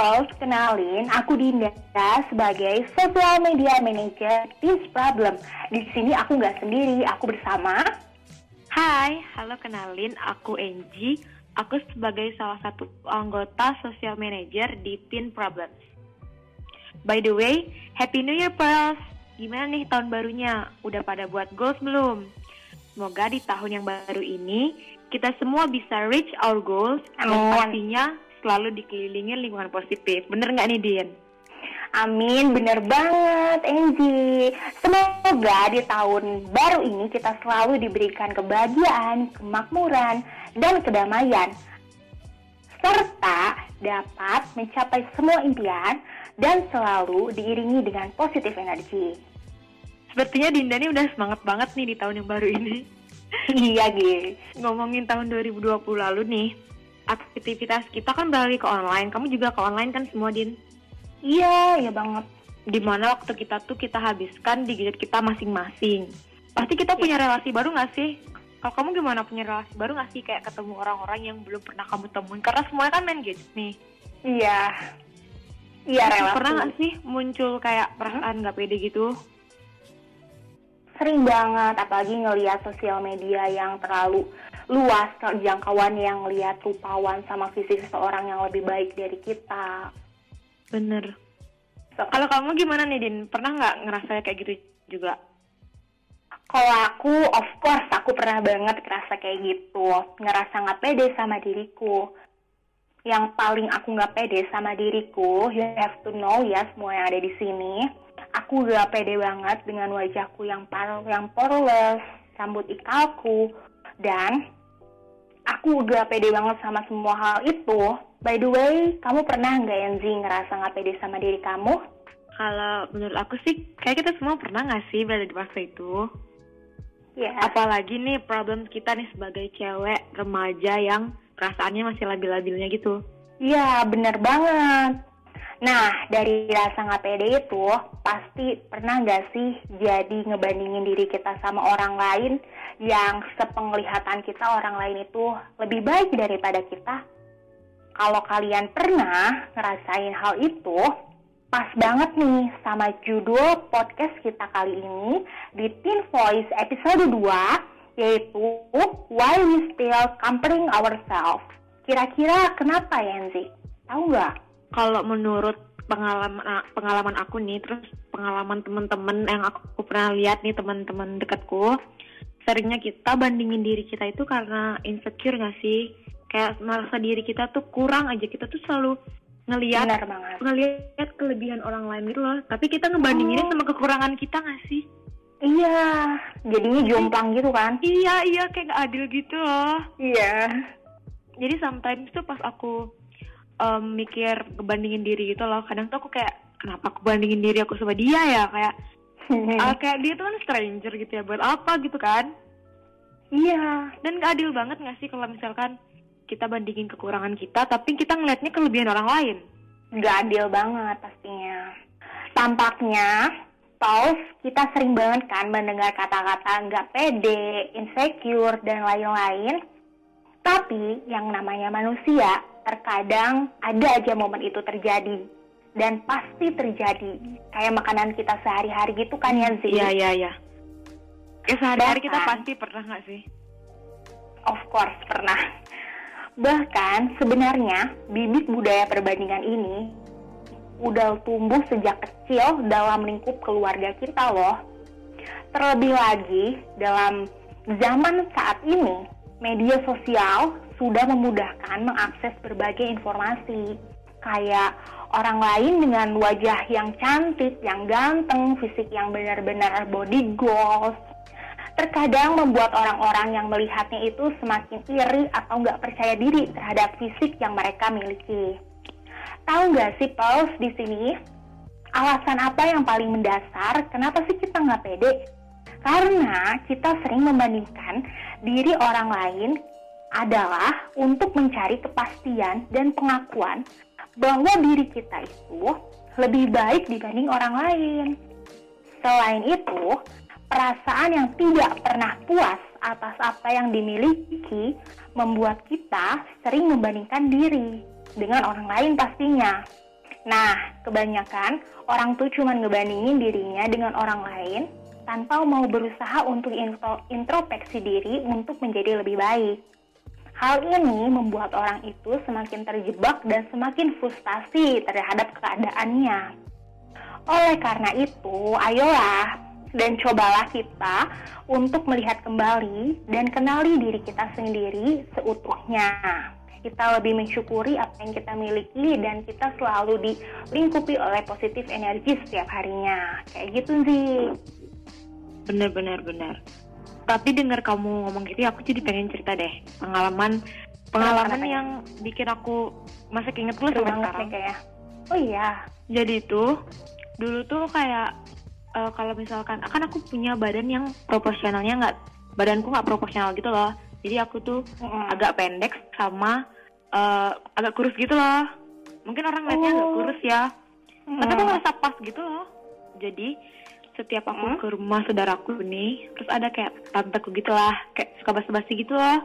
Pulse, kenalin aku Dinda sebagai Social Media Manager This Problem. Di sini aku nggak sendiri, aku bersama Hai, halo kenalin aku Angie. Aku sebagai salah satu anggota Social Manager di Teen Problems. By the way, Happy New Year Pulse! Gimana nih tahun barunya? Udah pada buat goals belum? Semoga di tahun yang baru ini kita semua bisa reach our goals dan Amin. pastinya selalu dikelilingi lingkungan positif. Bener nggak nih, Din? Amin, bener banget Angie. Semoga di tahun baru ini kita selalu diberikan kebahagiaan, kemakmuran, dan kedamaian. Serta dapat mencapai semua impian dan selalu diiringi dengan positif energi. Sepertinya Dinda nih udah semangat banget nih di tahun yang baru ini. iya, guys. Ngomongin tahun 2020 lalu nih, aktivitas kita kan beralih ke online. Kamu juga ke online kan semua, Din? Iya, iya banget. Di mana waktu kita tuh kita habiskan di gadget kita masing-masing. Pasti kita punya relasi baru nggak sih? Kalau kamu gimana punya relasi baru nggak sih kayak ketemu orang-orang yang belum pernah kamu temuin? Karena semuanya kan main gadget nih. Iya. Iya, relasi. Pernah nggak sih muncul kayak perasaan nggak pede gitu? Sering banget, apalagi ngelihat sosial media yang terlalu luas, jangkauan yang lihat rupawan sama fisik seseorang yang lebih baik dari kita. Bener. So, Kalau kamu gimana nih, Din? Pernah nggak ngerasa kayak gitu juga? kalau aku, of course, aku pernah banget ngerasa kayak gitu. Ngerasa nggak pede sama diriku. Yang paling aku nggak pede sama diriku, you have to know ya semua yang ada di sini. Aku gak pede banget dengan wajahku yang par yang poreless, rambut ikalku, dan aku gak pede banget sama semua hal itu. By the way, kamu pernah nggak Enzi ngerasa nggak pede sama diri kamu? Kalau menurut aku sih, kayak kita semua pernah nggak sih berada di masa itu? Ya. Apalagi nih problem kita nih sebagai cewek remaja yang perasaannya masih labil-labilnya gitu. Iya, bener banget. Nah, dari rasa nggak pede itu, pasti pernah nggak sih jadi ngebandingin diri kita sama orang lain yang sepenglihatan kita orang lain itu lebih baik daripada kita? Kalau kalian pernah ngerasain hal itu, pas banget nih sama judul podcast kita kali ini di Teen Voice episode 2, yaitu Why We Still Comparing Ourselves. Kira-kira kenapa ya, Enzi? Tahu nggak? Kalau menurut pengalaman pengalaman aku nih, terus pengalaman teman-teman yang aku pernah lihat nih teman-teman dekatku, seringnya kita bandingin diri kita itu karena insecure nggak sih? Kayak merasa diri kita tuh kurang aja, kita tuh selalu ngelihat ngelihat kelebihan orang lain gitu loh. Tapi kita ngebandinginnya Oh. sama kekurangan kita nggak sih? Iya, jadinya jomplang gitu kan? Iya iya kayak nggak adil gitu loh. Iya. Jadi sometimes tuh pas aku em, mikir ngebandingin diri gitu loh, kadang tuh aku kayak kenapa aku bandingin diri aku sama dia ya kayak ah, kayak dia tuh kan stranger gitu ya buat apa gitu kan? iya. Dan gak adil banget gak sih kalau misalkan kita bandingin kekurangan kita, tapi kita ngelihatnya kelebihan orang lain. Gak adil banget pastinya. Tampaknya, Paus, kita sering banget kan mendengar kata-kata nggak pede, insecure, dan lain-lain. Tapi yang namanya manusia, terkadang ada aja momen itu terjadi. Dan pasti terjadi. Kayak makanan kita sehari-hari gitu kan ya, Zi? Iya iya iya. Kayak sehari-hari kita pasti pernah gak sih? Of course, pernah. Bahkan sebenarnya bibit budaya perbandingan ini udah tumbuh sejak kecil dalam lingkup keluarga kita loh. Terlebih lagi dalam zaman saat ini, media sosial sudah memudahkan mengakses berbagai informasi. Kayak orang lain dengan wajah yang cantik, yang ganteng, fisik yang benar-benar body goals, terkadang membuat orang-orang yang melihatnya itu semakin iri atau nggak percaya diri terhadap fisik yang mereka miliki. Tahu nggak sih, Paus, di sini alasan apa yang paling mendasar kenapa sih kita nggak pede? Karena kita sering membandingkan diri orang lain adalah untuk mencari kepastian dan pengakuan bahwa diri kita itu lebih baik dibanding orang lain. Selain itu, perasaan yang tidak pernah puas atas apa yang dimiliki membuat kita sering membandingkan diri. dengan orang lain pastinya. Nah, kebanyakan orang tuh cuma ngebandingin dirinya dengan orang lain tanpa mau berusaha untuk intro, introspeksi diri untuk menjadi lebih baik. Hal ini membuat orang itu semakin terjebak dan semakin frustasi terhadap keadaannya. Oleh karena itu, ayolah dan cobalah kita untuk melihat kembali dan kenali diri kita sendiri seutuhnya. Kita lebih mensyukuri apa yang kita miliki dan kita selalu dilingkupi oleh positif energi setiap harinya. Kayak gitu sih. Bener-bener bener tapi dengar kamu ngomong gitu ya aku jadi pengen cerita deh. Pengalaman pengalaman yang bikin aku masih inget dulu sampai sekarang. kayak oh iya. Jadi itu dulu tuh kayak uh, kalau misalkan akan aku punya badan yang proporsionalnya nggak badanku nggak proporsional gitu loh. Jadi aku tuh mm agak pendek sama uh, agak kurus gitu loh. Mungkin orang lihatnya oh. agak kurus ya. Mm. tapi aku ngerasa pas gitu loh. Jadi setiap aku hmm? ke rumah saudaraku nih terus ada kayak tanteku gitu lah kayak suka basa-basi gitu loh.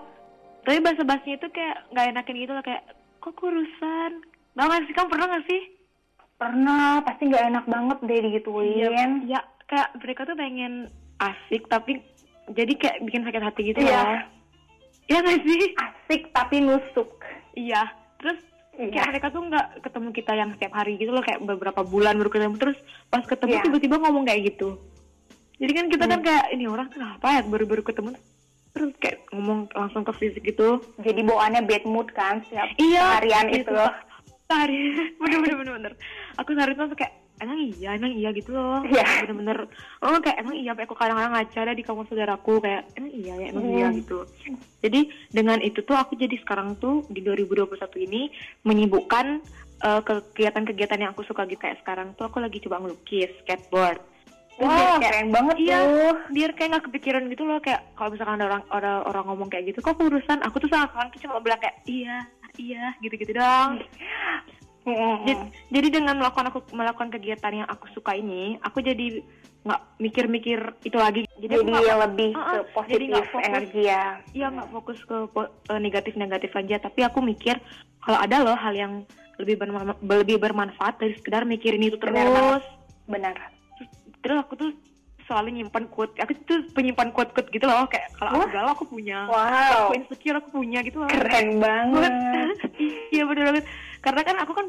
Tapi basa-basinya itu kayak nggak enakin gitu loh kayak kok kurusan? Tau gak sih? Kamu pernah gak sih? Pernah pasti nggak enak banget deh digituin. Ya, ya kayak mereka tuh pengen asik tapi jadi kayak bikin sakit hati gitu iya. loh. Iya gak sih? Asik tapi nusuk. Iya. Terus Iya. Kayak mereka tuh nggak ketemu kita yang setiap hari gitu loh kayak beberapa bulan baru ketemu terus pas ketemu tiba tiba-tiba ngomong kayak gitu. Jadi kan kita kan hmm. kan kayak ini orang kenapa ya baru-baru ketemu terus kayak ngomong langsung ke fisik gitu. Jadi bawaannya bad mood kan setiap iya, harian itu. itu. Sehari bener bener bener bener. Aku sehari tuh kayak emang iya emang iya gitu loh yeah. bener-bener oh kayak emang iya aku kadang-kadang ngaca deh di kamar saudaraku kayak emang iya ya emang yeah. iya hmm. gitu jadi dengan itu tuh aku jadi sekarang tuh di 2021 ini menyibukkan uh, kegiatan-kegiatan yang aku suka gitu kayak sekarang tuh aku lagi coba ngelukis skateboard Wah, wow, kayak, keren banget iya, tuh. Biar kayak gak kepikiran gitu loh, kayak kalau misalkan ada orang orang orang ngomong kayak gitu, kok urusan aku tuh sama kawan cuma bilang kayak iya, iya, gitu-gitu Jadi, jadi dengan melakukan aku melakukan kegiatan yang aku suka ini, aku jadi nggak mikir-mikir itu lagi. Jadi, jadi gak, lebih uh, ke positif jadi fokus, energi ya. Iya nggak fokus ke uh, negatif-negatif aja, tapi aku mikir kalau ada loh hal yang lebih berma lebih bermanfaat dari sekedar mikirin itu terus. Benar. Benar. Terus aku tuh selalu nyimpan quote aku tuh penyimpan quote quote gitu loh kayak kalau aku galau aku punya. Wow. aku insecure aku punya gitu loh. Keren banget. Iya bener banget. Karena kan aku kan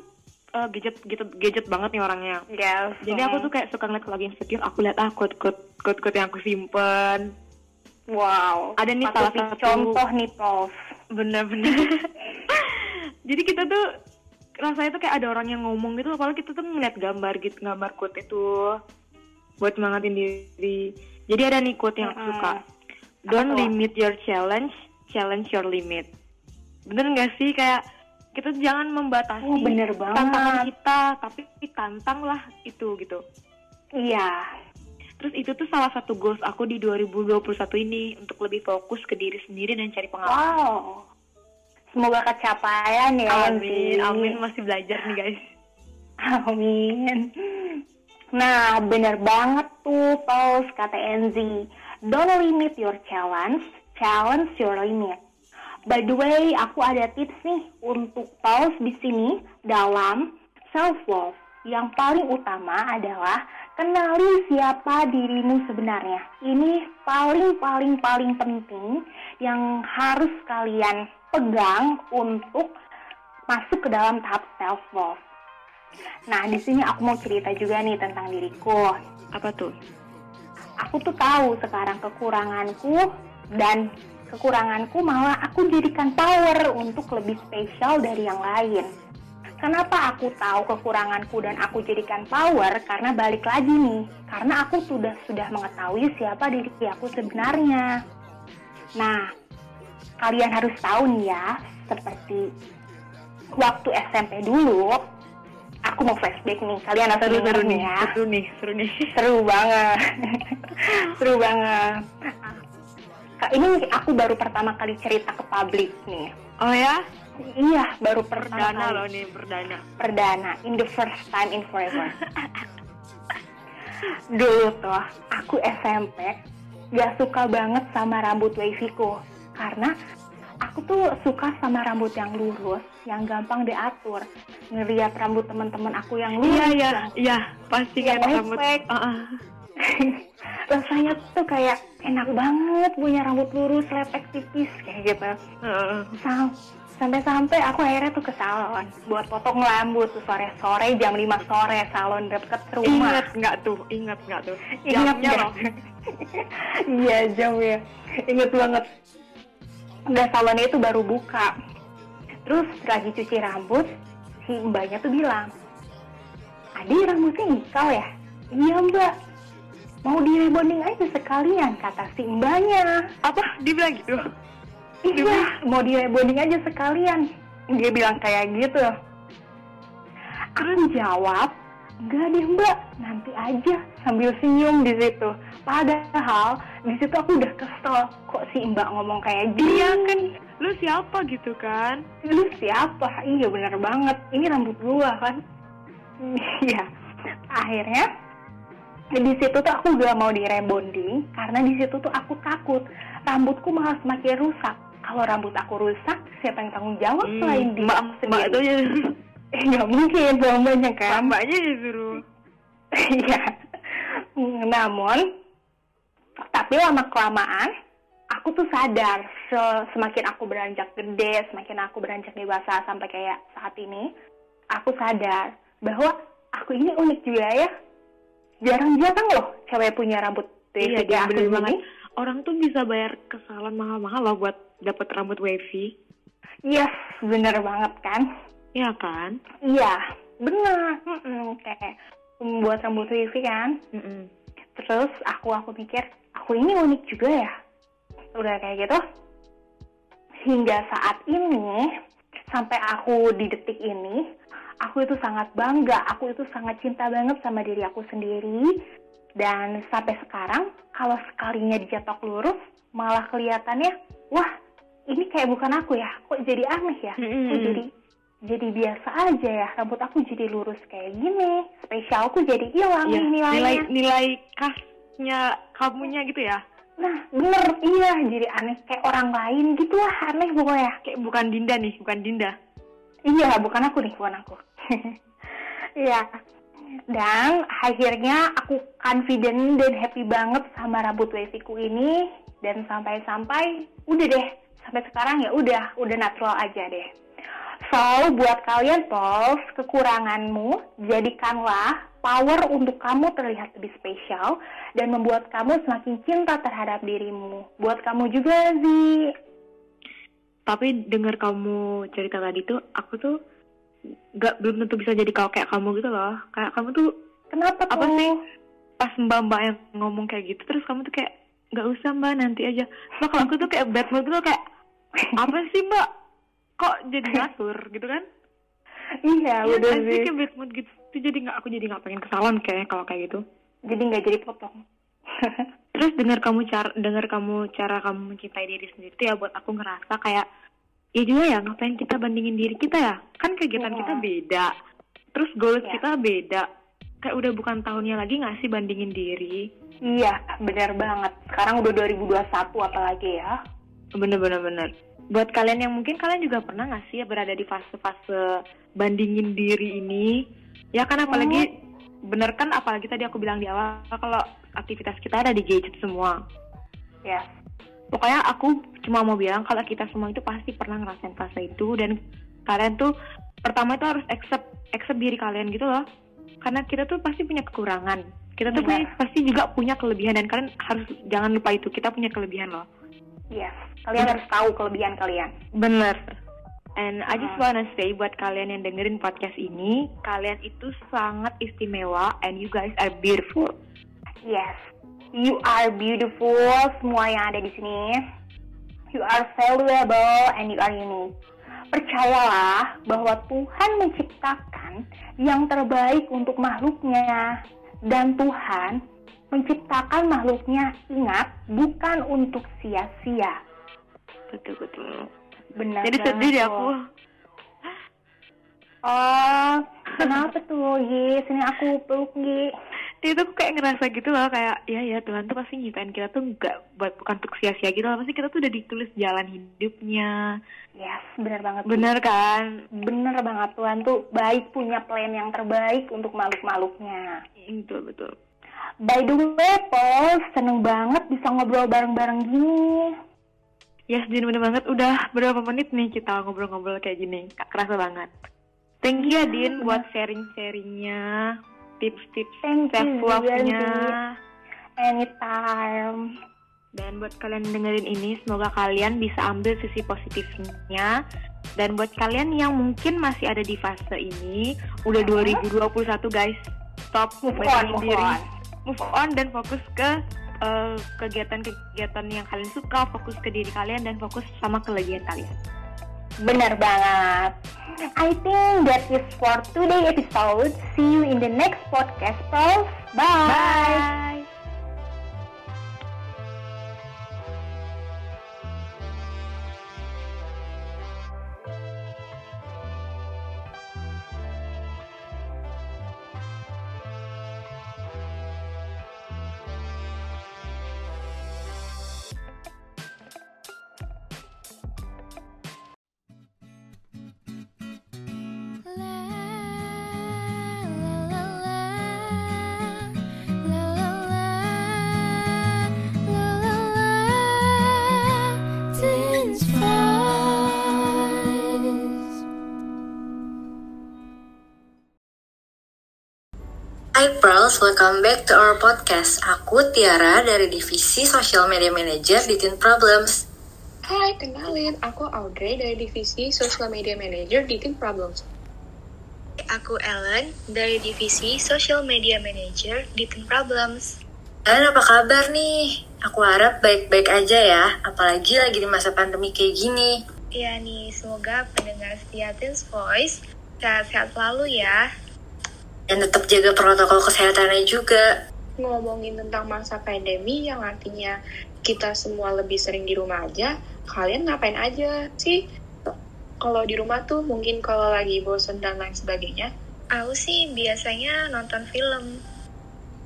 uh, gadget gitu gadget banget nih orangnya. Yes, jadi aku tuh kayak suka ngeliat lagi insecure aku lihat ah quote quote quote quote yang aku simpen. Wow. Ada nih salah satu. contoh nih prof. Bener-bener. Jadi kita tuh rasanya tuh kayak ada orang yang ngomong gitu kalau kita tuh ngeliat gambar gitu gambar quote itu buat semangatin diri. Jadi ada nih quote yang aku suka. Don't limit your challenge challenge your limit. Bener gak sih? Kayak kita jangan membatasi oh, bener banget. tantangan kita tapi tantanglah itu gitu. Iya. Terus itu tuh salah satu goals aku di 2021 ini untuk lebih fokus ke diri sendiri dan cari pengalaman. Wow. Semoga kecapaian ya amin amin. Masih belajar nih guys. Amin Nah, bener banget tuh Paus kata Enzi. Don't limit your challenge, challenge your limit. By the way, aku ada tips nih untuk Paus di sini dalam self love. Yang paling utama adalah kenali siapa dirimu sebenarnya. Ini paling paling paling penting yang harus kalian pegang untuk masuk ke dalam tahap self love. Nah, di sini aku mau cerita juga nih tentang diriku. Apa tuh? Aku tuh tahu sekarang kekuranganku dan kekuranganku malah aku jadikan power untuk lebih spesial dari yang lain. Kenapa aku tahu kekuranganku dan aku jadikan power? Karena balik lagi nih, karena aku sudah sudah mengetahui siapa diri aku sebenarnya. Nah, kalian harus tahu nih ya, seperti waktu SMP dulu, aku mau flashback nih. Kalian harus seru, seru nih ya. Seru nih, seru nih. Seru banget. seru banget. Ini aku baru pertama kali cerita ke publik nih. Oh ya? Iya, baru pertama perdana kali. loh nih, perdana. Perdana, in the first time in forever. Dulu tuh, aku SMP gak suka banget sama rambut wavy ku. Karena aku tuh suka sama rambut yang lurus, yang gampang diatur. Ngeliat rambut teman-teman aku yang lurus. Iya iya iya pasti kan rambut. Ah, ah. rasanya tuh kayak enak banget punya rambut lurus, lepek tipis kayak gitu. Heeh. Sam- Sampai-sampai aku akhirnya tuh ke salon buat potong rambut tuh sore-sore jam 5 sore salon deket rumah. Ingat nggak tuh? Ingat nggak tuh? Ingat Jamnya loh. Iya jam ya, inget banget. Dan salonnya itu baru buka. Terus lagi cuci rambut, si mbaknya tuh bilang, Adi rambutnya ikal ya? Iya mbak, mau di rebonding aja sekalian kata si mbaknya. Apa? Dibilang gitu? Iya, mau di rebonding aja sekalian. Dia bilang kayak gitu. Aku jawab, enggak deh mbak, nanti aja sambil senyum di situ. Padahal di situ aku udah kesel, kok si mbak ngomong kayak gini? Iya kan? Lu siapa gitu kan? Lu siapa? Iya bener banget, ini rambut gua kan. Iya, akhirnya di situ tuh aku gak mau di rebonding karena di situ tuh aku takut rambutku malah semakin rusak. Kalau rambut aku rusak, siapa yang tanggung jawab Hmm, selain dia mbak, mbak itu sendiri? ya. Eh, nggak mungkin mbaknya kan? Mbaknya disuruh. Iya. Namun, tapi lama kelamaan, aku tuh sadar se- semakin aku beranjak gede, semakin aku beranjak dewasa sampai kayak saat ini, aku sadar bahwa aku ini unik juga ya. Jarang-jarang loh cewek punya rambut Iya, kayak aku gini. banget. Orang tuh bisa bayar ke salon mahal-mahal loh buat dapet rambut wavy. Yes, bener banget kan? Iya kan? Iya, bener. Mm-mm, kayak membuat rambut wifi kan. Mm-mm. Terus aku aku pikir aku ini unik juga ya. Udah kayak gitu. Hingga saat ini sampai aku di detik ini, aku itu sangat bangga, aku itu sangat cinta banget sama diri aku sendiri. Dan sampai sekarang kalau sekalinya dicetok lurus malah kelihatannya wah, ini kayak bukan aku ya. Kok jadi aneh ya? Kok Mm-mm. jadi jadi biasa aja ya rambut aku jadi lurus kayak gini spesialku jadi hilang nih nilai nilainya nilai khasnya kamunya gitu ya. Nah, bener, iya, jadi aneh kayak orang lain gitu lah, aneh pokoknya. Kayak bukan Dinda nih, bukan Dinda. Iya, bukan aku nih, bukan aku. Iya. Dan akhirnya aku confident dan happy banget sama rambut waviku ini dan sampai-sampai udah deh, sampai sekarang ya udah, udah natural aja deh. So, buat kalian, Pols, kekuranganmu jadikanlah power untuk kamu terlihat lebih spesial dan membuat kamu semakin cinta terhadap dirimu. Buat kamu juga, Zi. Tapi dengar kamu cerita tadi tuh, aku tuh gak belum tentu bisa jadi kalau kayak kamu gitu loh. Kayak kamu tuh Kenapa tuh? apa sih? Pas mbak-mbak yang ngomong kayak gitu, terus kamu tuh kayak gak usah mbak nanti aja. Mbak kalau aku tuh kayak bad mood gitu kayak apa sih mbak? Kok jadi ngatur gitu kan? Iya, Iya udah sih sih. kayak bad mood gitu. Jadi nggak aku jadi nggak pengen ke salon kayak kalau kayak gitu. Jadi nggak jadi potong. Terus dengar kamu cara dengar kamu cara kamu mencintai diri sendiri tuh ya buat aku ngerasa kayak ya juga ya ngapain kita bandingin diri kita ya kan kegiatan Iya. kita beda terus goals Iya. kita beda kayak udah bukan tahunnya lagi nggak sih bandingin diri iya, benar banget. Sekarang udah 2021 apalagi ya. bener-bener bener buat kalian yang mungkin kalian juga pernah nggak sih ya berada di fase-fase bandingin diri ini ya kan apalagi bener kan apalagi tadi aku bilang di awal kalau aktivitas kita ada di gadget semua. Ya. pokoknya aku cuma mau bilang kalau kita semua itu pasti pernah ngerasain fase itu dan kalian tuh pertama itu harus accept accept diri kalian gitu loh. Karena kita tuh pasti punya kekurangan. Kita tuh punya- pasti juga punya kelebihan dan kalian harus jangan lupa itu kita punya kelebihan loh. Yes. Kalian harus tahu kelebihan kalian. bener and I just Ah. wanna say buat kalian yang dengerin podcast ini kalian itu sangat istimewa and you guys are beautiful Yes. You are beautiful, semua yang ada di sini. You are valuable and you are unique. Percayalah bahwa Tuhan menciptakan yang terbaik untuk makhluknya. Dan Tuhan menciptakan makhluknya, ingat, bukan untuk sia-sia. betul betul Benar jadi banget sedih deh aku. Oh, kenapa tuh, Gi? Sini aku peluk, Gi. itu aku kayak ngerasa gitu loh kayak ya ya Tuhan tuh pasti nyiptain kita tuh nggak buat bukan untuk sia-sia gitu loh. Pasti kita tuh udah ditulis jalan hidupnya. Yes benar banget bener kan? Bener banget Tuhan tuh baik punya plan yang terbaik untuk makhluk-makhluknya. Betul betul. By the way Paul seneng banget bisa ngobrol bareng-bareng gini Yes, Din, bener banget. Udah berapa menit nih kita ngobrol-ngobrol kayak gini. Kak, kerasa banget. Thank you ya, Din, buat sharing-sharingnya, tips-tips Thank self you, love-nya. anytime Dan buat kalian dengerin ini, semoga kalian bisa ambil sisi positifnya. Dan buat kalian yang mungkin masih ada di fase ini, udah 2021 guys, stop move on move diri. on Move on dan fokus ke eh, kegiatan-kegiatan yang kalian suka, fokus ke diri kalian dan fokus sama kelebihan kalian. bener banget I think that is for today episode see you in the next podcast Paul bye. Bye. Hai Pearls, welcome back to our podcast. Aku Tiara dari Divisi Social Media Manager di Teen Problems. Hai, kenalin. Aku Audrey dari Divisi Social Media Manager di Teen Problems. Aku Ellen dari divisi Social Media Manager di Teen Problems. Kalian apa kabar nih? Aku harap baik-baik aja ya, apalagi lagi di masa pandemi kayak gini. Ya nih, semoga pendengar setia Teens Voice sehat-sehat selalu ya. Dan tetap jaga protokol kesehatannya juga. Ngomongin tentang masa pandemi yang artinya kita semua lebih sering di rumah aja, kalian ngapain aja sih? Kalau di rumah tuh mungkin kalau lagi bosen dan lain sebagainya. Aku sih biasanya nonton film.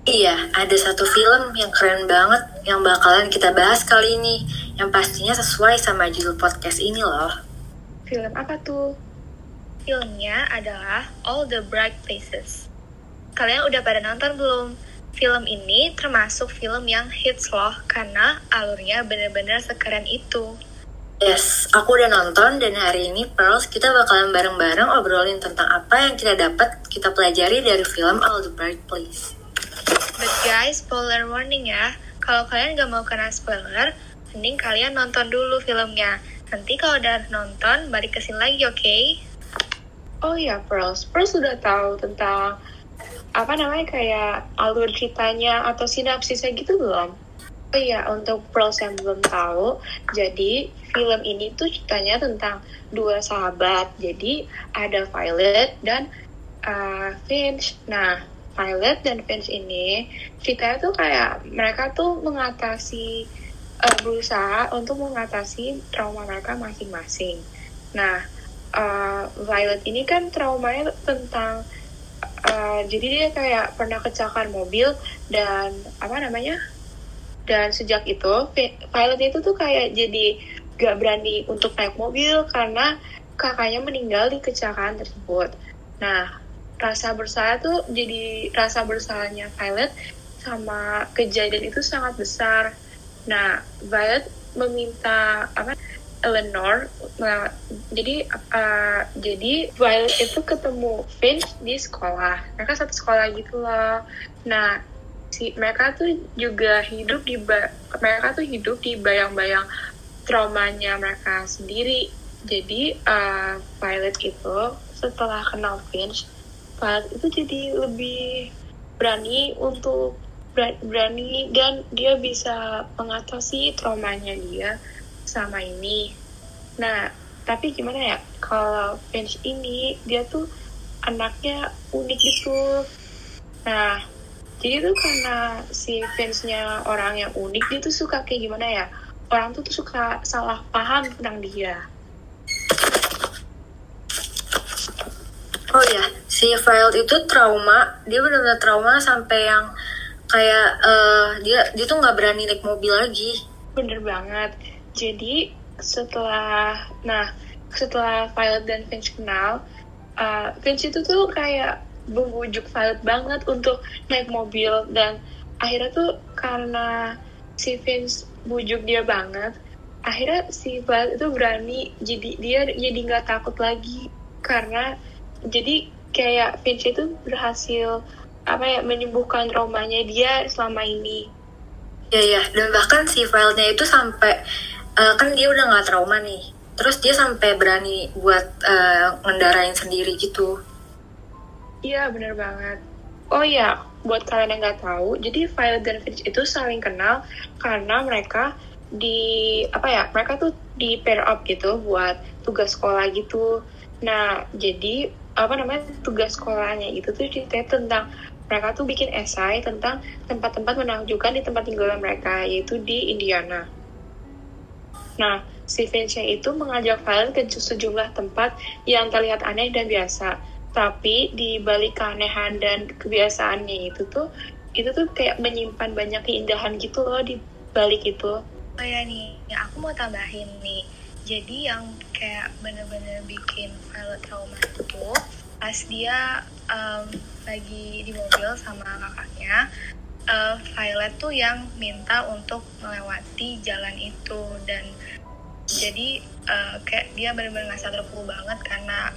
Iya, ada satu film yang keren banget yang bakalan kita bahas kali ini, yang pastinya sesuai sama judul podcast ini loh. Film apa tuh? Filmnya adalah All the Bright Places. Kalian udah pada nonton belum? Film ini termasuk film yang hits loh karena alurnya bener-bener sekeren itu. Yes, aku udah nonton dan hari ini Pearls kita bakalan bareng-bareng obrolin tentang apa yang kita dapat kita pelajari dari film All the Bright Place. But guys, spoiler warning ya. Kalau kalian gak mau kena spoiler, mending kalian nonton dulu filmnya. Nanti kalau udah nonton, balik ke sini lagi, oke? Oh iya, Pearls. Pearls sudah tahu tentang apa namanya kayak alur ceritanya atau sinapsisnya gitu belum? Oh iya, untuk Pearls yang belum tahu, jadi film ini tuh ceritanya tentang dua sahabat. Jadi ada Violet dan uh, Finch. Nah, Violet dan Finch ini ceritanya tuh kayak mereka tuh mengatasi uh, berusaha untuk mengatasi trauma mereka masing-masing. Nah, uh, Violet ini kan traumanya tentang uh, jadi dia kayak pernah kecelakaan mobil dan apa namanya? Dan sejak itu Violet itu tuh kayak jadi gak berani untuk naik mobil karena kakaknya meninggal di kecelakaan tersebut. Nah, rasa bersalah tuh jadi rasa bersalahnya Violet sama kejadian itu sangat besar. Nah, Violet meminta apa Eleanor nah, jadi uh, jadi Violet itu ketemu Finch di sekolah. Mereka satu sekolah gitu loh. Nah si mereka tuh juga hidup di mereka tuh hidup di bayang-bayang traumanya mereka sendiri. Jadi uh, Violet itu setelah kenal Finch Violet itu jadi lebih berani untuk ber- berani dan dia bisa mengatasi traumanya dia sama ini. Nah, tapi gimana ya? Kalau Finch ini dia tuh anaknya unik gitu. Nah, jadi tuh karena si Finch-nya orang yang unik, dia tuh suka kayak gimana ya? Orang tuh, tuh suka salah paham tentang dia. Oh ya, si Violet itu trauma, dia benar-benar trauma sampai yang kayak uh, dia dia tuh nggak berani naik mobil lagi bener banget jadi setelah nah setelah Violet dan Finch kenal uh, Finch itu tuh kayak membujuk Violet banget untuk naik mobil. Dan akhirnya tuh karena si Finch bujuk dia banget akhirnya si Violet itu berani jadi dia jadi nggak takut lagi. Karena jadi kayak Finch itu berhasil apa ya menyembuhkan traumanya dia selama ini. Ya ya dan bahkan si filenya itu sampai uh, kan dia udah nggak trauma nih. Terus dia sampai berani buat uh, ngendarain sendiri gitu. Iya bener banget. Oh ya buat kalian yang nggak tahu jadi Violet dan Finch itu saling kenal karena mereka di apa ya mereka tuh di pair up gitu buat tugas sekolah gitu. Nah jadi apa namanya tugas sekolahnya itu tuh cerita tentang mereka tuh bikin esai tentang tempat-tempat menakjubkan di tempat tinggal mereka yaitu di Indiana. Nah, si Finch itu mengajak Violet ke sejumlah tempat yang terlihat aneh dan biasa. Tapi di balik keanehan dan kebiasaannya itu tuh itu tuh kayak menyimpan banyak keindahan gitu loh di balik itu. Oh ya nih, ya aku mau tambahin nih jadi yang kayak bener-bener bikin Violet trauma itu pas dia um, lagi di mobil sama kakaknya uh, Violet tuh yang minta untuk melewati jalan itu. Dan jadi uh, kayak dia bener-bener ngerasa terpukul banget karena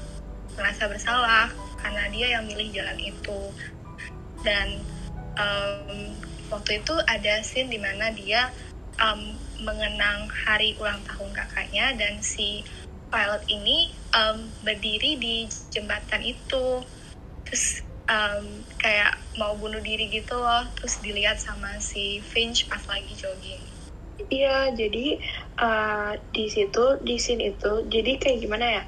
merasa bersalah karena dia yang milih jalan itu. Dan um, waktu itu ada scene di mana dia um, mengenang hari ulang tahun kakaknya dan si pilot ini um, berdiri di jembatan itu. Terus um, kayak mau bunuh diri gitu loh terus dilihat sama si Finch pas lagi jogging. Iya jadi uh, di situ di scene itu jadi kayak gimana ya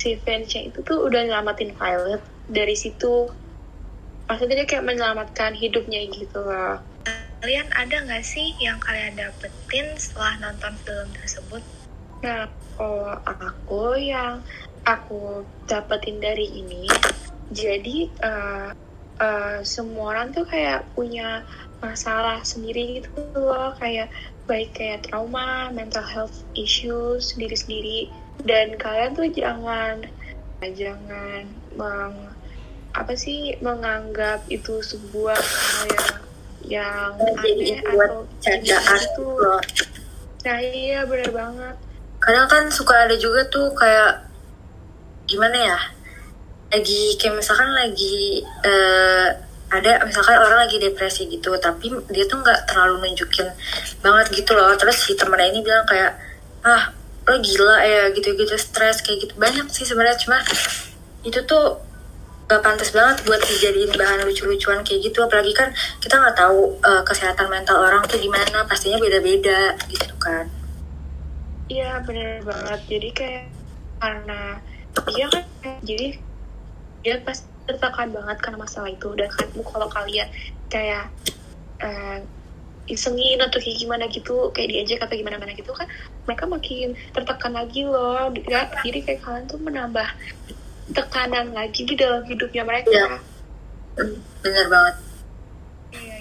si Finch itu tuh udah nyelamatin pilot dari situ. Maksudnya dia kayak menyelamatkan hidupnya gitu loh. Kalian ada nggak sih yang kalian dapetin setelah nonton film tersebut? Nah, kalau aku yang aku dapetin dari ini, jadi uh, uh, semua orang tuh kayak punya masalah sendiri gitu loh, kayak baik kayak trauma, mental health issues sendiri-sendiri, dan kalian tuh jangan jangan meng apa sih menganggap itu sebuah hal yang yang aneh atau candaan itu. Nah iya bener banget. Kadang kan suka ada juga tuh kayak gimana ya? Lagi kayak misalkan lagi uh, ada misalkan orang lagi depresi gitu tapi dia tuh nggak terlalu nunjukin banget gitu loh. Terus si temennya ini bilang kayak ah lo gila ya gitu-gitu stres kayak gitu. Banyak sih sebenarnya cuma itu tuh gak pantas banget buat dijadiin bahan lucu-lucuan kayak gitu. Apalagi kan kita nggak tahu uh, kesehatan mental orang tuh gimana pastinya beda-beda gitu kan. Iya bener banget. Jadi kayak karena dia kan jadi dia pasti tertekan banget karena masalah itu dan kan kalau kalian kayak uh, isengin atau kayak gimana gitu kayak diajak atau gimana mana gitu kan mereka makin tertekan lagi loh jadi kayak kalian tuh menambah tekanan lagi di dalam hidupnya mereka. Ya. Bener banget.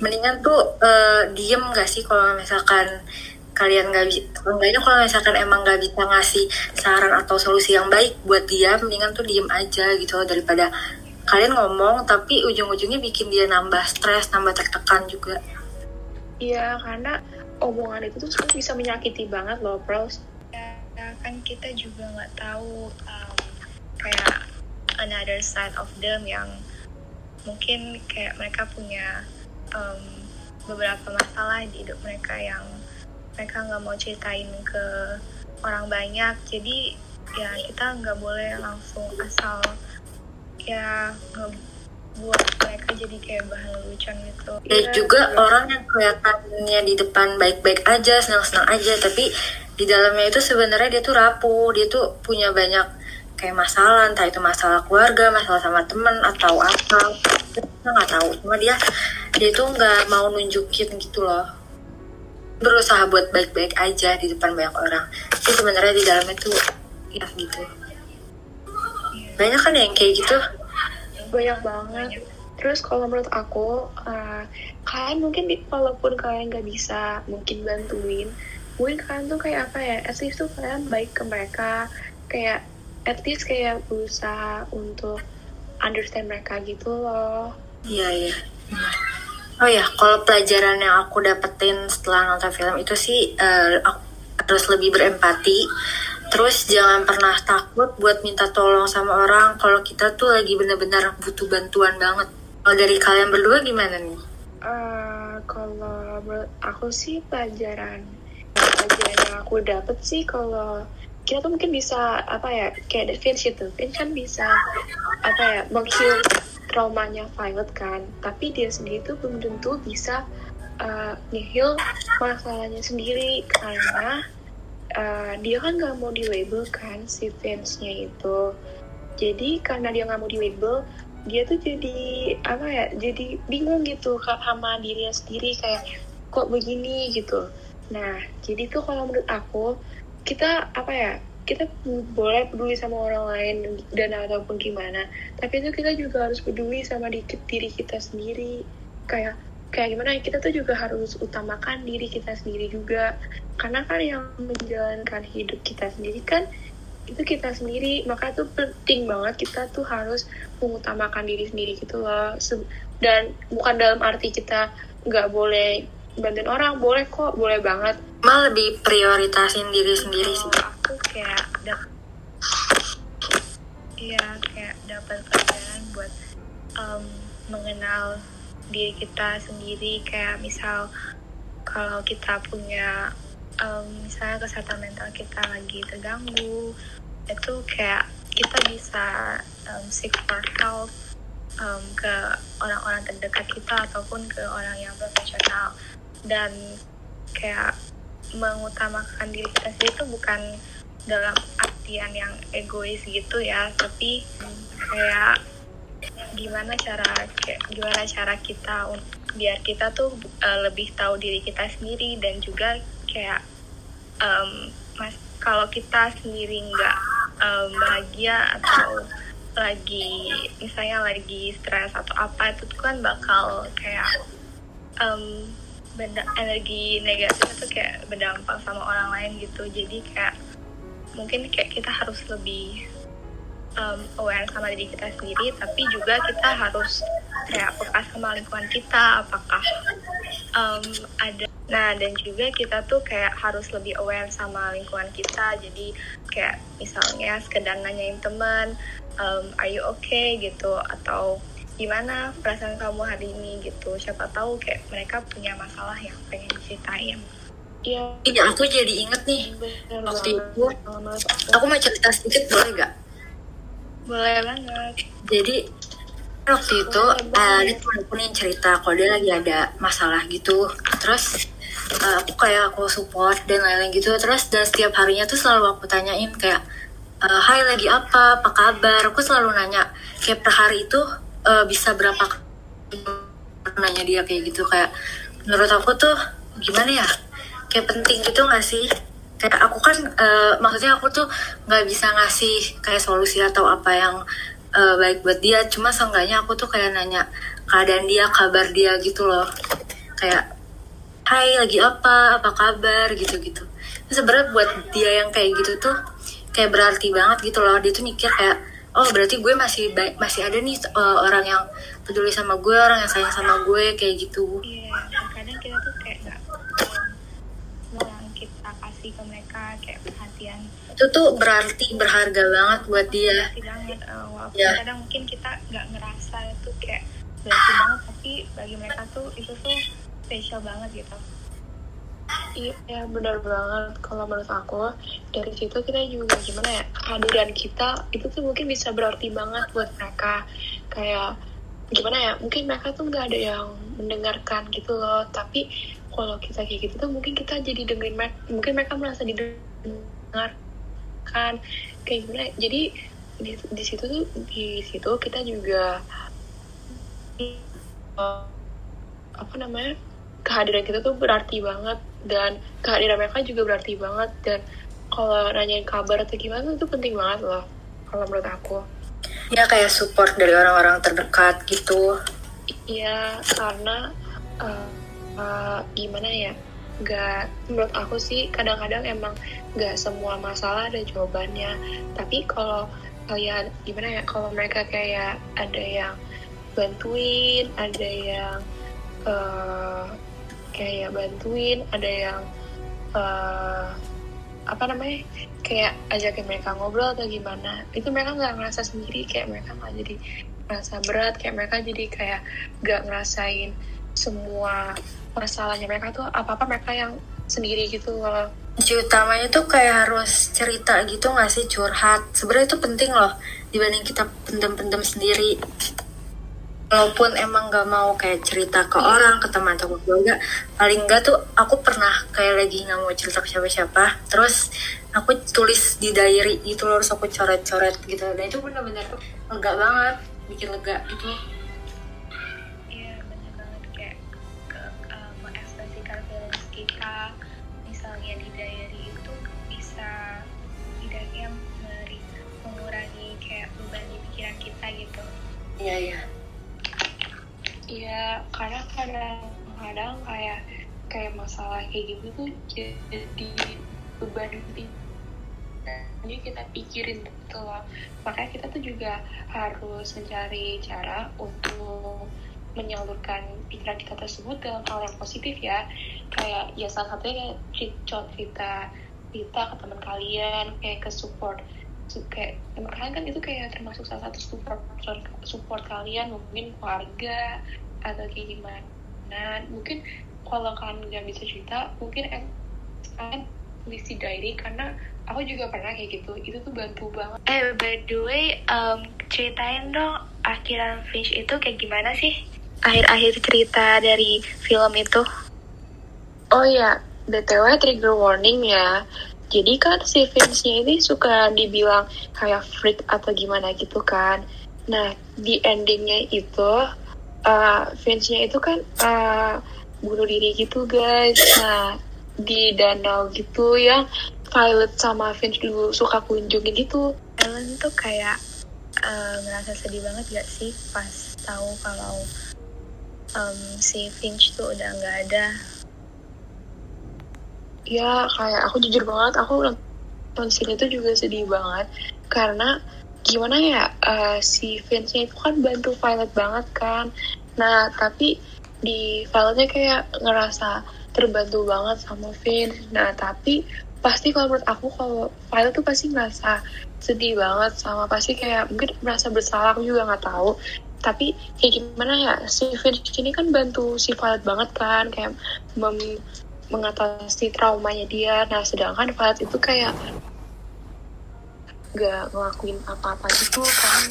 Mendingan tuh uh, diem gak sih kalau misalkan kalian nggak bisa, enggaknya kalau misalkan emang nggak bisa ngasih saran atau solusi yang baik buat dia, mendingan tuh diem aja gitu loh daripada kalian ngomong tapi ujung-ujungnya bikin dia nambah stres, nambah tertekan juga. Iya, karena omongan itu tuh bisa menyakiti banget loh, Pros. Ya, kan kita juga nggak tahu um, kayak another side of them yang mungkin kayak mereka punya um, beberapa masalah di hidup mereka yang mereka nggak mau ceritain ke orang banyak. Jadi ya kita nggak boleh langsung asal ya buat mereka jadi kayak bahan lucuan gitu. Ya, ya juga ya. orang yang kelihatannya di depan baik-baik aja, senang-senang aja, tapi di dalamnya itu sebenarnya dia tuh rapuh, dia tuh punya banyak kayak masalah entah itu masalah keluarga masalah sama temen atau apa. Kita nggak tahu. Cuma dia dia tuh nggak mau nunjukin gitu loh berusaha buat baik-baik aja di depan banyak orang. Tapi sebenarnya di dalamnya tuh ya gitu. Banyak kan yang kayak gitu? Banyak banget. Terus kalau menurut aku uh, kalian mungkin di, walaupun kalian nggak bisa mungkin bantuin mungkin kalian tuh kayak apa ya at least tuh kalian baik ke mereka. Kayak at least kayak berusaha untuk understand mereka gitu loh. Iya iya oh ya kalau pelajaran yang aku dapetin setelah nonton film itu sih uh, aku harus lebih berempati. Terus jangan pernah takut buat minta tolong sama orang kalau kita tuh lagi benar-benar butuh bantuan banget. Kalau dari kalian berdua gimana nih? Uh, kalau aku sih pelajaran pelajaran yang aku dapet sih kalau kita tuh mungkin bisa apa ya kayak Vince itu Vince kan bisa apa ya mengheal traumanya Violet kan tapi dia sendiri tuh belum tentu bisa uh, ngeheal masalahnya sendiri karena uh, dia kan nggak mau di label kan si fansnya itu. Jadi karena dia nggak mau di label dia tuh jadi apa ya jadi bingung gitu sama dirinya sendiri kayak kok begini? gitu. Nah jadi tuh kalau menurut aku kita apa ya kita boleh peduli sama orang lain dan ataupun gimana. Tapi itu kita juga harus peduli sama di, diri kita sendiri. Kayak kayak gimana kita tuh juga harus utamakan diri kita sendiri juga. Karena kan yang menjalankan hidup kita sendiri kan itu kita sendiri. Maka itu penting banget kita tuh harus mengutamakan diri sendiri gitu loh. Dan bukan dalam arti kita nggak boleh bantuin orang boleh kok boleh banget. Malah lebih prioritasin diri sendiri sih aku kayak dap iya kayak dapat pelajaran buat um, mengenal diri kita sendiri. Kayak misal kalau kita punya um, misalnya kesehatan mental kita lagi terganggu itu kayak kita bisa um, seek for help um, ke orang-orang terdekat kita ataupun ke orang yang profesional. Dan kayak mengutamakan diri kita sendiri itu bukan dalam artian yang egois gitu ya tapi kayak gimana cara kayak gimana cara kita biar kita tuh uh, lebih tahu diri kita sendiri dan juga kayak um, mas kalau kita sendiri nggak um, bahagia atau lagi misalnya lagi stres atau apa itu tuh kan bakal kayak um, benda energi negatif itu kayak berdampak sama orang lain gitu. Jadi kayak mungkin kayak kita harus lebih um, aware sama diri kita sendiri tapi juga kita harus kayak peka sama lingkungan kita apakah um, ada nah dan juga kita tuh kayak harus lebih aware sama lingkungan kita. Jadi kayak misalnya sekedar nanyain teman um, are you okay? gitu atau gimana perasaan kamu hari ini? gitu. Siapa tahu kayak mereka punya masalah yang pengen diceritain Iya. Iya, aku jadi inget nih waktu itu. Aku mau cerita sedikit boleh gak? Boleh banget. Jadi waktu itu uh, dia temen aku nih cerita kalau dia lagi ada masalah gitu. Terus uh, aku kayak aku support dan lain-lain gitu. Terus dan setiap harinya tuh selalu aku tanyain kayak, uh, Hai lagi apa? Apa kabar? Aku selalu nanya kayak per hari itu uh, bisa berapa nanya dia kayak gitu kayak menurut aku tuh gimana ya kayak penting gitu gak sih? Kayak aku kan uh, maksudnya aku tuh nggak bisa ngasih kayak solusi atau apa yang uh, baik buat dia. Cuma seenggaknya aku tuh kayak nanya keadaan dia kabar dia gitu loh. Kayak Hai lagi apa? Apa kabar? gitu gitu sebenarnya buat dia yang kayak gitu tuh kayak berarti banget gitu loh. Dia tuh mikir kayak oh berarti gue masih baik masih ada nih uh, orang yang peduli sama gue orang yang sayang sama gue kayak gitu. Iya kadang kita tuh kayak nggak semua yang kita kasih ke mereka kayak perhatian. Itu tuh berarti berharga banget buat dia. berarti banget uh, walaupun yeah. kadang mungkin kita nggak ngerasa itu kayak berarti banget tapi bagi mereka tuh itu tuh spesial banget gitu. Iya benar banget. Kalau menurut aku dari situ kita juga gimana ya kehadiran kita itu tuh mungkin bisa berarti banget buat mereka. Kayak gimana ya mungkin mereka tuh nggak ada yang mendengarkan gitu loh. Tapi kalau kita kayak gitu tuh mungkin kita jadi dengerin mereka mungkin mereka merasa didengarkan. Kayak gimana? Jadi di, di situ tuh di situ kita juga uh, apa namanya kehadiran kita tuh berarti banget. Dan kehadiran mereka juga berarti banget. Dan kalau nanyain kabar atau gimana itu penting banget loh kalau menurut aku. Ya kayak support dari orang-orang terdekat gitu. Iya, karena uh, uh, gimana ya? Gak, menurut aku sih kadang-kadang emang gak semua masalah ada jawabannya. Tapi kalau kalian gimana ya? Kalau mereka kayak ada yang bantuin, ada yang uh, kayak bantuin, ada yang uh, apa namanya kayak ajakin mereka ngobrol atau gimana itu mereka nggak ngerasa sendiri kayak mereka nggak jadi ngerasa berat kayak mereka jadi kayak nggak ngerasain semua masalahnya mereka tuh apa apa mereka yang sendiri gitu. Loh kunci utamanya tuh kayak harus cerita gitu nggak sih? Curhat. Sebenarnya itu penting loh dibanding kita pendem-pendem sendiri. Walaupun emang gak mau kayak cerita ke orang ke teman atau ke keluarga paling enggak tuh aku pernah kayak lagi nggak mau cerita ke siapa-siapa. Terus aku tulis di diary itu loh harus aku coret-coret gitu. Dan itu bener-bener lega banget bikin lega itu iya iya Iya, karena kadang-kadang kayak kayak masalah kayak gitu tuh jadi beban jadi kita pikirin betul lah. Makanya kita tuh juga harus mencari cara untuk menyalurkan pikiran kita tersebut dalam hal yang positif ya. Kayak ya salah satunya kayak cerita kita ke teman kalian, kayak ke support kayak teman kalian kan itu kayak termasuk salah satu support support kalian mungkin keluarga atau kayak gimana. Nah mungkin kalau kalian nggak bisa cerita mungkin kalian tulis di diary karena aku juga pernah kayak gitu. Itu tuh bantu banget. Eh by the way um, ceritain dong akhiran Finch itu kayak gimana sih? Akhir-akhir cerita dari film itu. Oh ya btw trigger warning ya jadi kan si Vince-nya ini suka dibilang kayak freak atau gimana gitu kan. Nah, di endingnya itu, uh, Vince-nya itu kan uh, bunuh diri gitu guys. Nah, di danau gitu yang Violet sama Vince dulu suka kunjungin gitu. Ellen tuh kayak uh, ngerasa sedih banget gak sih pas tahu kalau um, si Finch tuh udah nggak ada ya kayak aku jujur banget aku nonton sini tuh juga sedih banget. Karena gimana ya uh, si Vince-nya itu kan bantu Violet banget kan. Nah tapi di Violetnya kayak ngerasa terbantu banget sama Vince. Nah tapi pasti kalau menurut aku kalau Violet tuh pasti ngerasa sedih banget sama pasti kayak mungkin merasa bersalah aku juga nggak tahu. Tapi kayak gimana ya si Vince ini kan bantu si Violet banget kan kayak mem mengatasi traumanya dia. Nah sedangkan Violet itu kayak gak ngelakuin apa-apa gitu kan.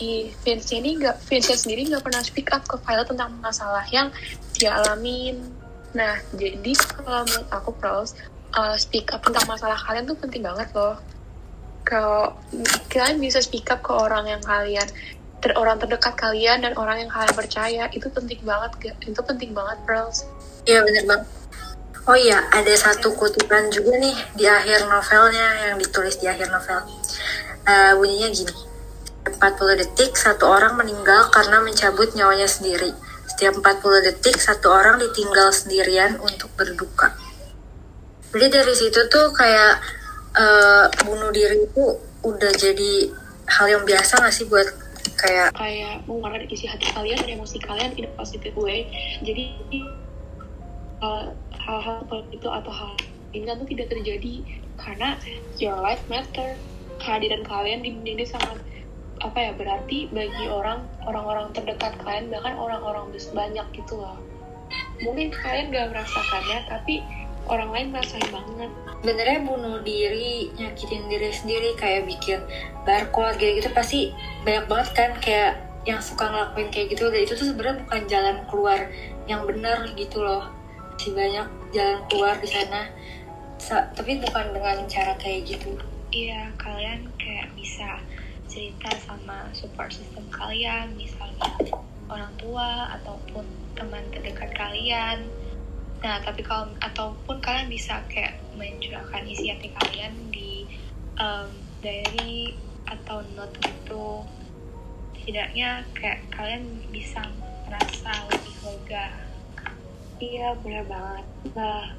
Di Vince ini gak Vince sendiri gak pernah speak up ke Violet tentang masalah yang dia alamin. Nah jadi kalau menurut aku pros uh, speak up tentang masalah kalian tuh penting banget loh. Kalau kalian bisa speak up ke orang yang kalian ter orang terdekat kalian dan orang yang kalian percaya itu penting banget itu penting banget pros. Iya bener banget Oh iya, ada satu kutipan juga nih di akhir novelnya yang ditulis di akhir novel. Uh, bunyinya gini. 40 detik satu orang meninggal karena mencabut nyawanya sendiri. Setiap 40 detik satu orang ditinggal sendirian untuk berduka. Jadi dari situ tuh kayak uh, bunuh diri itu udah jadi hal yang biasa gak sih buat kayak kayak mengeluarkan isi hati kalian dan emosi kalian in a positive way. Jadi uh, hal-hal seperti itu atau hal ini itu tidak terjadi karena your life matter. Kehadiran kalian di dunia ini sangat apa ya berarti bagi orang orang-orang terdekat kalian bahkan orang-orang banyak gitu loh. Mungkin kalian gak merasakannya tapi orang lain merasain banget. Sebenarnya bunuh diri nyakitin diri sendiri kayak bikin barcode gitu, gitu pasti banyak banget kan kayak yang suka ngelakuin kayak gitu. Dan itu tuh sebenarnya bukan jalan keluar yang benar gitu loh masih banyak jalan keluar di sana. Sa tapi bukan dengan cara kayak gitu. Iya kalian kayak bisa cerita sama support system kalian misalnya orang tua ataupun teman terdekat kalian. Nah tapi kalau ataupun kalian bisa kayak mencurahkan isi hati kalian di um, diary atau note gitu. Setidaknya kayak kalian bisa merasa lebih lega. Iya bener banget. Nah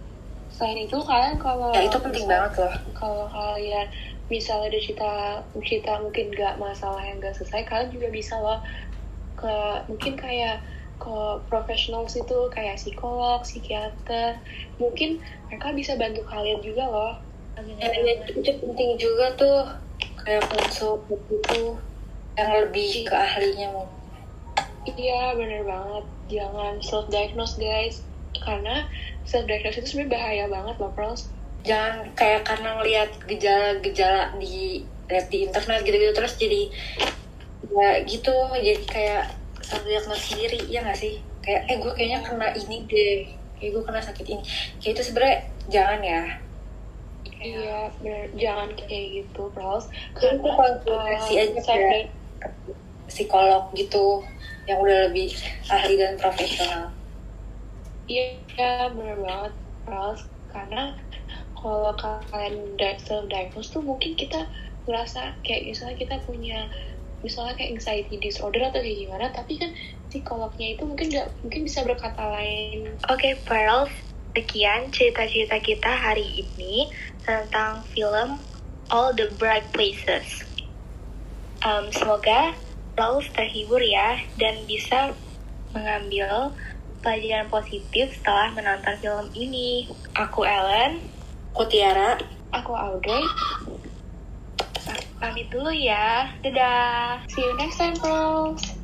selain itu kalian kalau ya itu penting banget loh. kalau kalian misalnya ada cerita cerita mungkin nggak masalah yang nggak selesai kalian juga bisa loh ke mungkin kayak ke profesional itu kayak psikolog, psikiater. Mungkin mereka bisa bantu kalian juga loh. Ya, ya, itu penting juga tuh kayak konsul itu yang lebih ke ahlinya mau iya bener banget. Jangan self diagnose guys karena self diagnose itu sebenarnya bahaya banget loh pros. Jangan kayak karena ngelihat gejala-gejala di lihat di internet gitu-gitu terus jadi ya gitu jadi kayak self diagnose sendiri ya nggak sih? Kayak eh gue kayaknya kena ini deh kayak gue kena sakit ini. Kayak itu sebenarnya jangan ya. Iya bener. Jangan kayak gitu pros. Karena konsultasi uh, aja ke psikolog gitu yang udah lebih ahli dan profesional Iya, bener banget, Ros. Karena kalau kalian self diagnose tuh mungkin kita ngerasa kayak misalnya kita punya misalnya kayak anxiety disorder atau kayak gimana, tapi kan psikolognya itu mungkin nggak mungkin bisa berkata lain. Oke, okay, Pearl, sekian cerita-cerita kita hari ini tentang film All the Bright Places. Um, semoga Pearl terhibur ya dan bisa mengambil pelajaran positif setelah menonton film ini. Aku Ellen. Aku Tiara. Aku Audrey. Pamit dulu ya. Dadah. See you next time, bros.